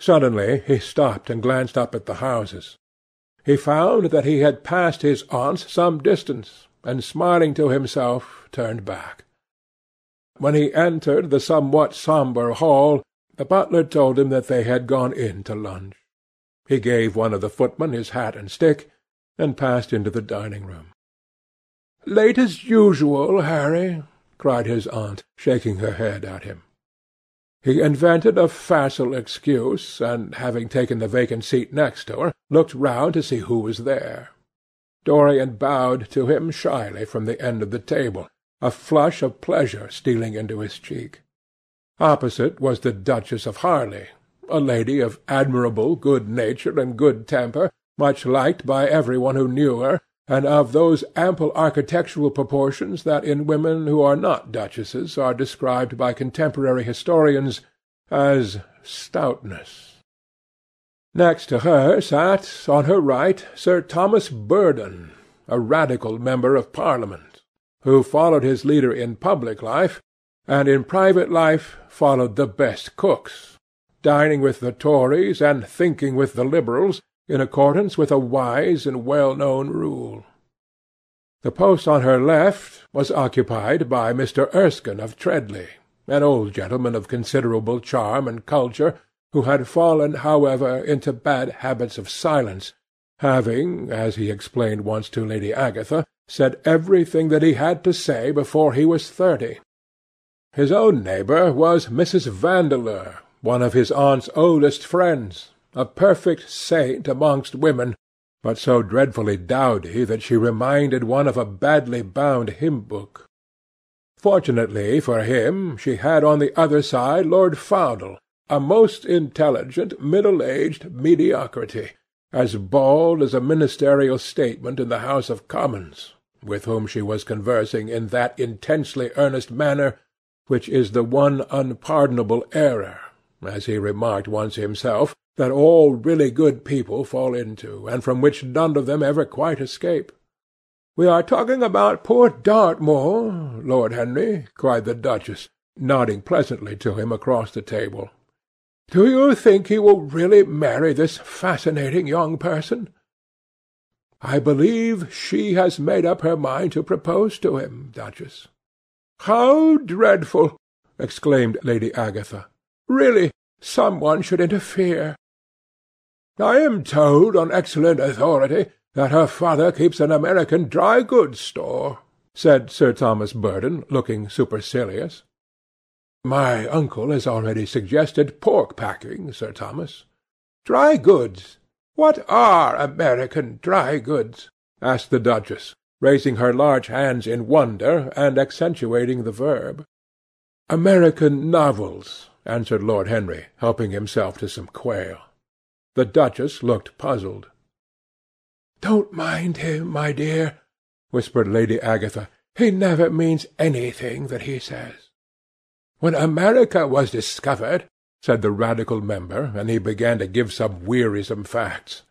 Suddenly he stopped and glanced up at the houses. He found that he had passed his aunts some distance, and smiling to himself, turned back. When he entered the somewhat sombre hall, the butler told him that they had gone in to lunch. He gave one of the footmen his hat and stick, and passed into the dining-room. "Late as usual, Harry!" cried his aunt, shaking her head at him. He invented a facile excuse, and, having taken the vacant seat next to her, looked round to see who was there. Dorian bowed to him shyly from the end of the table, a flush of pleasure stealing into his cheek. Opposite was the Duchess of Harley, a lady of admirable good nature and good temper, much liked by every one who knew her, and of those ample architectural proportions that in women who are not duchesses are described by contemporary historians as stoutness. Next to her sat, on her right, Sir Thomas Burdon, a radical member of Parliament who followed his leader in public life, and in private life followed the best cooks, dining with the Tories and thinking with the Liberals, in accordance with a wise and well-known rule. The post on her left was occupied by Mr. Erskine of Treadley, an old gentleman of considerable charm and culture, who had fallen, however, into bad habits of silence, having, as he explained once to Lady Agatha, said everything that he had to say before he was thirty. His own neighbour was Mrs. Vandeleur, one of his aunt's oldest friends, a perfect saint amongst women, but so dreadfully dowdy that she reminded one of a badly bound hymn-book. Fortunately for him, she had on the other side Lord Faudel, a most intelligent, middle-aged mediocrity, as bald as a ministerial statement in the House of Commons, with whom she was conversing in that intensely earnest manner which is the one unpardonable error, as he remarked once himself, that all really good people fall into, and from which none of them ever quite escape. "We are talking about poor Dartmoor, Lord Henry," cried the duchess, nodding pleasantly to him across the table. "Do you think he will really marry this fascinating young person? I believe she has made up her mind to propose to him, Duchess." "How dreadful!" exclaimed Lady Agatha. "Really, some one should interfere." "I am told on excellent authority that her father keeps an American dry goods store," said Sir Thomas Burdon, looking supercilious. "My uncle has already suggested pork packing, Sir Thomas." "Dry goods! "What are American dry goods?" asked the duchess, raising her large hands in wonder, and accentuating the verb. "American novels," answered Lord Henry, helping himself to some quail. The duchess looked puzzled. "Don't mind him, my dear," whispered Lady Agatha. "He never means anything that he says. When America was discovered said the Radical member, and he began to give some wearisome facts.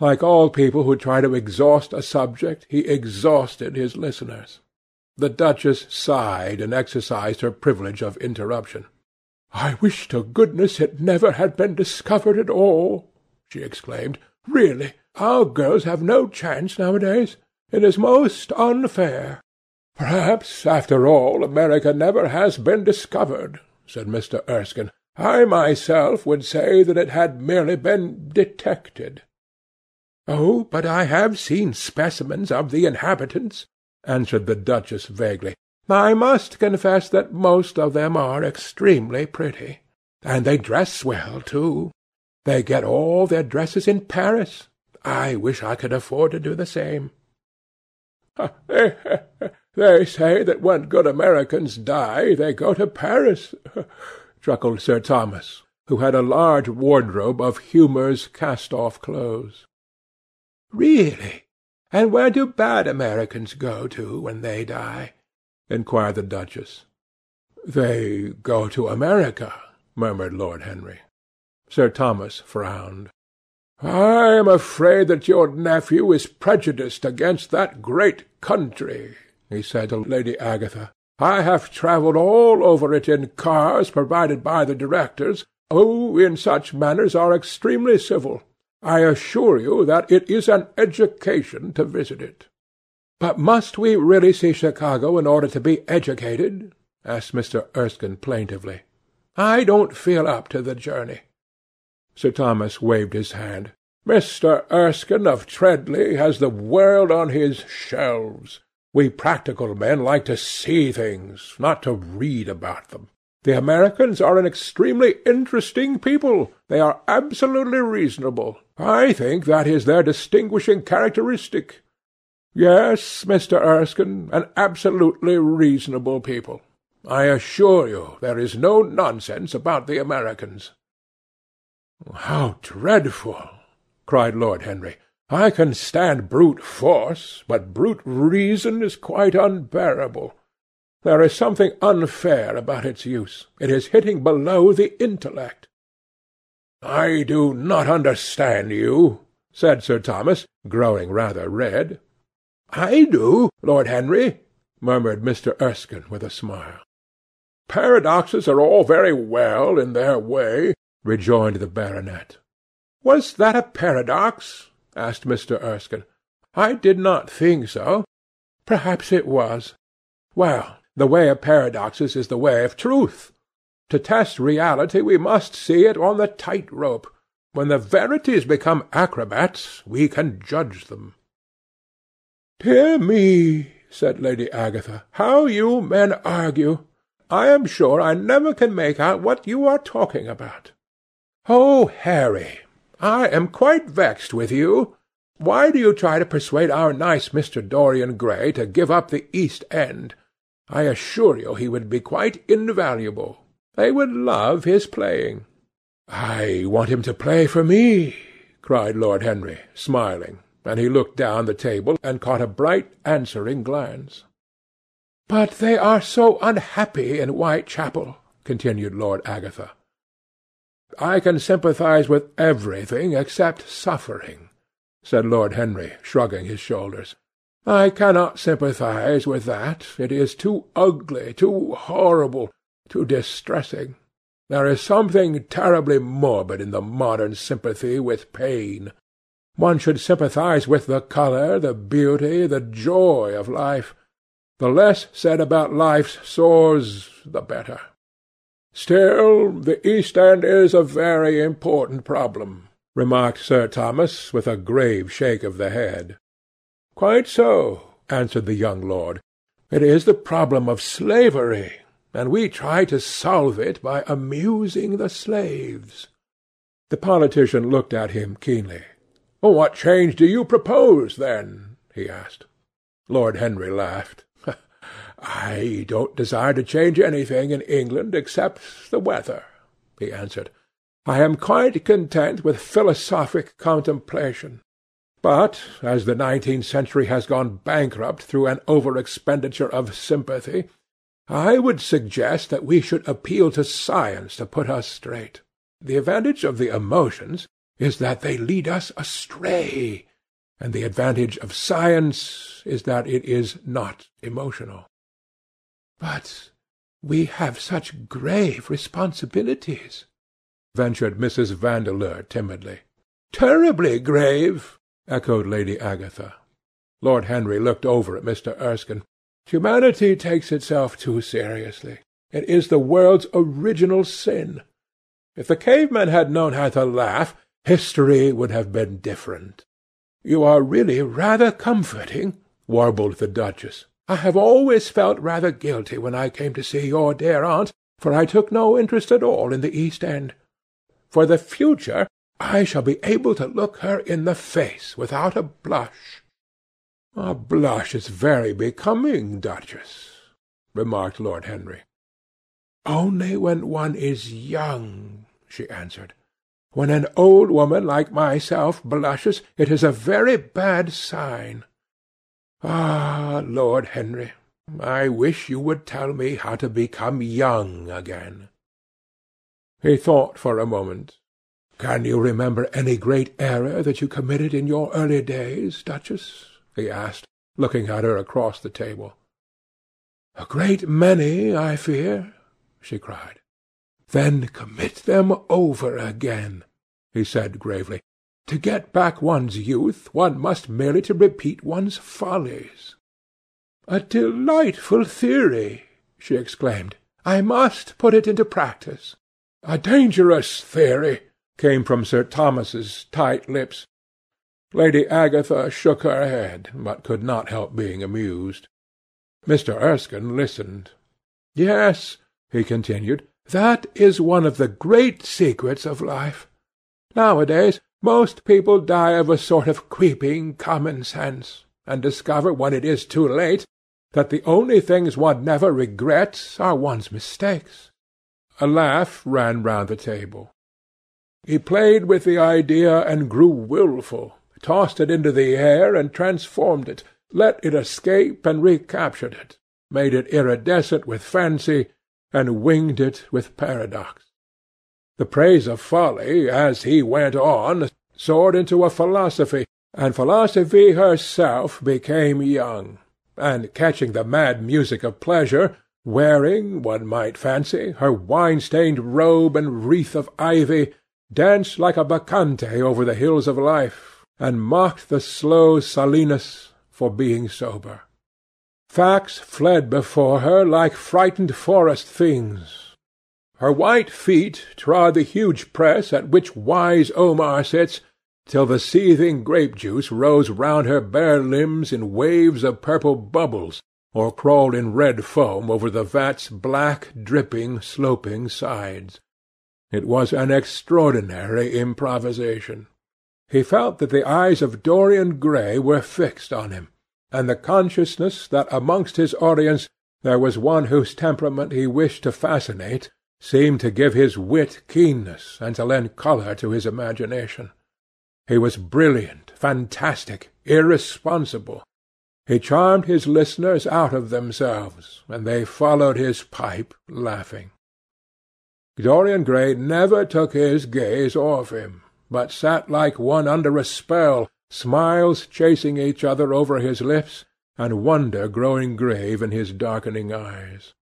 Like all people who try to exhaust a subject, he exhausted his listeners. The duchess sighed and exercised her privilege of interruption. "I wish to goodness it never had been discovered at all!" she exclaimed. "Really, our girls have no chance nowadays. It is most unfair." "Perhaps, after all, America never has been discovered," said Mr. Erskine. I myself would say that it had merely been detected." "Oh, but I have seen specimens of the inhabitants," answered the duchess vaguely. "I must confess that most of them are extremely pretty. And they dress well, too. They get all their dresses in Paris. I wish I could afford to do the same." "They say that when good Americans die they go to Paris chuckled Sir Thomas, who had a large wardrobe of Humour's cast-off clothes. "Really? And where do bad Americans go to when they die?" Inquired the duchess. "They go to America," murmured Lord Henry. Sir Thomas frowned. "I am afraid that your nephew is prejudiced against that great country," he said to Lady Agatha. I have travelled all over it in cars provided by the directors, who in such matters are extremely civil. I assure you that it is an education to visit it. But must we really see Chicago in order to be educated? asked Mr. Erskine plaintively. I don't feel up to the journey. Sir Thomas waved his hand. Mr. Erskine of Treadley has the world on his shelves. We practical men like to see things, not to read about them. The Americans are an extremely interesting people. They are absolutely reasonable. I think that is their distinguishing characteristic. Yes, Mr. Erskine, an absolutely reasonable people. I assure you there is no nonsense about the Americans. How dreadful! cried Lord Henry. I can stand brute force, but brute reason is quite unbearable. There is something unfair about its use. It is hitting below the intellect. I do not understand you, said Sir Thomas, growing rather red. I do, Lord Henry, murmured Mr. Erskine with a smile. Paradoxes are all very well in their way, rejoined the baronet. Was that a paradox? asked Mr. Erskine. I did not think so. Perhaps it was. Well, the way of paradoxes is the way of truth. To test reality we must see it on the tight rope. When the verities become acrobats, we can judge them. Dear me, said Lady Agatha, how you men argue! I am sure I never can make out what you are talking about. Oh, Harry, I am quite vexed with you. Why do you try to persuade our nice Mr. Dorian Gray to give up the East End? I assure you he would be quite invaluable. They would love his playing. I want him to play for me, cried Lord Henry, smiling, and he looked down the table and caught a bright answering glance. But they are so unhappy in Whitechapel, continued Lord Agatha. I can sympathize with everything except suffering, said Lord Henry, shrugging his shoulders. I cannot sympathize with that. It is too ugly, too horrible, too distressing. There is something terribly morbid in the modern sympathy with pain. One should sympathize with the colour, the beauty, the joy of life. The less said about life's sores, the better. Still, the East End is a very important problem, remarked Sir Thomas, with a grave shake of the head. Quite so, answered the young lord. It is the problem of slavery, and we try to solve it by amusing the slaves. The politician looked at him keenly. Oh, what change do you propose, then? he asked. Lord Henry laughed. I don't desire to change anything in England except the weather, he answered. I am quite content with philosophic contemplation. But as the nineteenth century has gone bankrupt through an over-expenditure of sympathy, I would suggest that we should appeal to science to put us straight. The advantage of the emotions is that they lead us astray, and the advantage of science is that it is not emotional. But we have such grave responsibilities, ventured Mrs. Vandeleur timidly. Terribly grave, echoed Lady Agatha. Lord Henry looked over at Mr. Erskine. Humanity takes itself too seriously. It is the world's original sin. If the cavemen had known how to laugh, history would have been different. You are really rather comforting, warbled the Duchess. I have always felt rather guilty when I came to see your dear aunt, for I took no interest at all in the East End. For the future I shall be able to look her in the face without a blush. A blush is very becoming, Duchess, remarked Lord Henry. Only when one is young, she answered. When an old woman like myself blushes, it is a very bad sign. Ah, Lord Henry, I wish you would tell me how to become young again. He thought for a moment. Can you remember any great error that you committed in your early days, Duchess? he asked, looking at her across the table. A great many, I fear, she cried. Then commit them over again, he said gravely. To get back one's youth, one must merely to repeat one's follies. A delightful theory, she exclaimed. I must put it into practice. A dangerous theory, came from Sir Thomas's tight lips. Lady Agatha shook her head, but could not help being amused. Mr. Erskine listened. Yes, he continued, that is one of the great secrets of life. Nowadays most people die of a sort of creeping common sense, and discover when it is too late that the only things one never regrets are one's mistakes. A laugh ran round the table. He played with the idea and grew wilful, tossed it into the air and transformed it, let it escape and recaptured it, made it iridescent with fancy, and winged it with paradox. The praise of folly, as he went on, soared into a philosophy, and philosophy herself became young, and catching the mad music of pleasure, wearing, one might fancy, her wine-stained robe and wreath of ivy, danced like a bacchante over the hills of life, and mocked the slow Silenus for being sober. Facts fled before her like frightened forest things. Her white feet trod the huge press at which wise Omar sits, till the seething grape-juice rose round her bare limbs in waves of purple bubbles, or crawled in red foam over the vat's black, dripping, sloping sides. It was an extraordinary improvisation. He felt that the eyes of Dorian Gray were fixed on him, and the consciousness that amongst his audience there was one whose temperament he wished to fascinate seemed to give his wit keenness and to lend colour to his imagination. He was brilliant, fantastic, irresponsible. He charmed his listeners out of themselves, and they followed his pipe, laughing. Dorian Gray never took his gaze off him, but sat like one under a spell, smiles chasing each other over his lips, and wonder growing grave in his darkening eyes.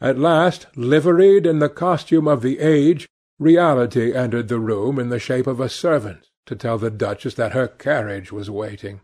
At last, liveried in the costume of the age, reality entered the room in the shape of a servant, to tell the Duchess that her carriage was waiting.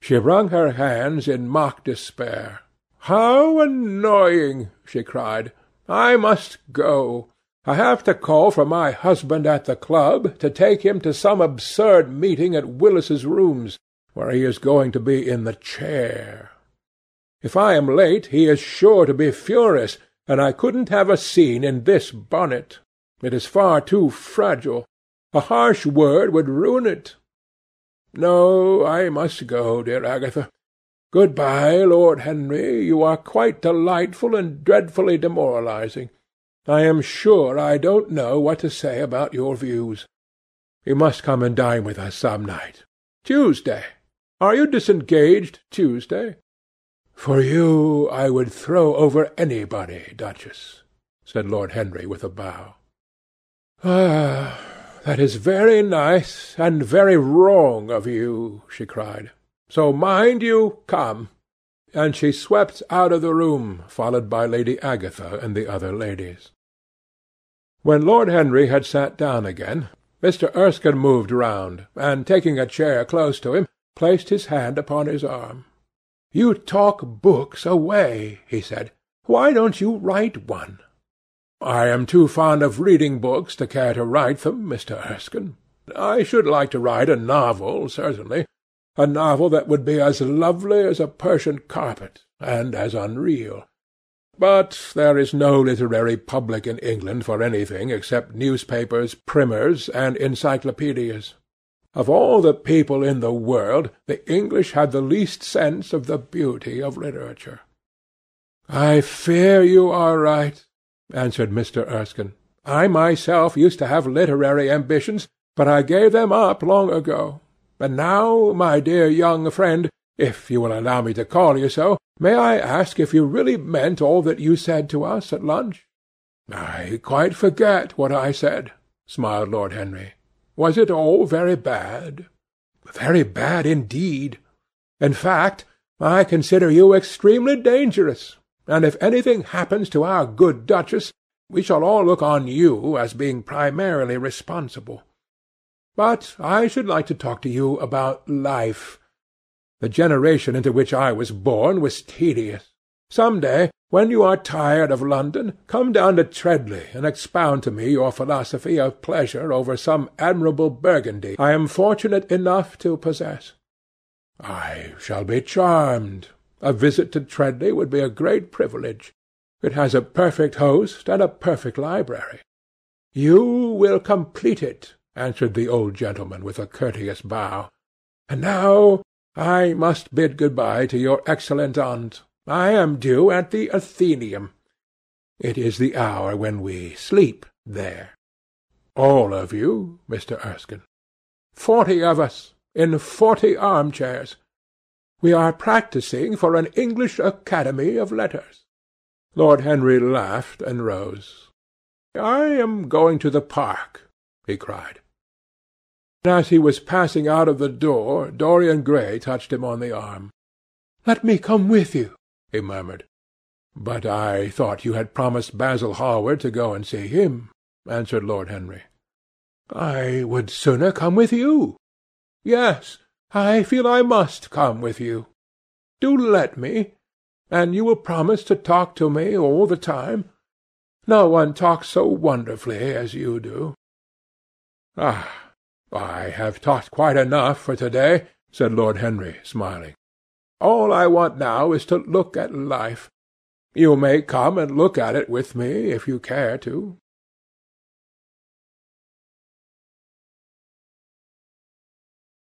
She wrung her hands in mock despair. "How annoying!" she cried. "I must go. I have to call for my husband at the club, to take him to some absurd meeting at Willis's Rooms, where he is going to be in the chair. If I am late he is sure to be furious, and I couldn't have a scene in this bonnet. It is far too fragile. A harsh word would ruin it. No, I must go, dear Agatha. Good-bye, Lord Henry. You are quite delightful and dreadfully demoralizing. I am sure I don't know what to say about your views. You must come and dine with us some night. Tuesday. Are you disengaged Tuesday? For you I would throw over anybody, Duchess, said Lord Henry with a bow. Ah, that is very nice and very wrong of you, she cried. So mind you come. And she swept out of the room, followed by Lady Agatha and the other ladies. When Lord Henry had sat down again, Mr. Erskine moved round, and taking a chair close to him, placed his hand upon his arm. "You talk books away," he said. "Why don't you write one? I am too fond of reading books to care to write them, Mr. Erskine. I should like to write a novel, certainly, a novel that would be as lovely as a Persian carpet, and as unreal. But there is no literary public in England for anything except newspapers, primers, and encyclopedias. Of all the people in the world, the English have the least sense of the beauty of literature. I fear you are right, answered Mr. Erskine. "I myself used to have literary ambitions, but I gave them up long ago. And now, my dear young friend, if you will allow me to call you so, may I ask if you really meant all that you said to us at lunch?" "I quite forget what I said," smiled Lord Henry. "Was it all very bad?" "Very bad indeed. In fact, I consider you extremely dangerous and if anything happens to our good Duchess, We shall all look on you as being primarily responsible. But I should like to talk to you about life. The generation into which I was born was tedious. Some day, when you are tired of London, come down to Treadley and expound to me your philosophy of pleasure over some admirable Burgundy I am fortunate enough to possess. I shall be charmed. A visit to Treadley would be a great privilege. It has a perfect host and a perfect library. You will complete it, answered the old gentleman with a courteous bow. And now I must bid good-bye to your excellent aunt. I am due at the Athenaeum. It is the hour when we sleep there. All of you, Mr. Erskine. Forty of us, in forty arm-chairs. We are practising for an English Academy of Letters. Lord Henry laughed and rose. I am going to the park, he cried. As he was passing out of the door, Dorian Gray touched him on the arm. Let me come with you he murmured. "But I thought you had promised Basil Hallward to go and see him," answered Lord Henry. "I would sooner come with you. Yes, I feel I must come with you. Do let me. And you will promise to talk to me all the time? No one talks so wonderfully as you do." "Ah, I have talked quite enough for to-day," said Lord Henry, smiling. All I want now is to look at life. You may come and look at it with me if you care to.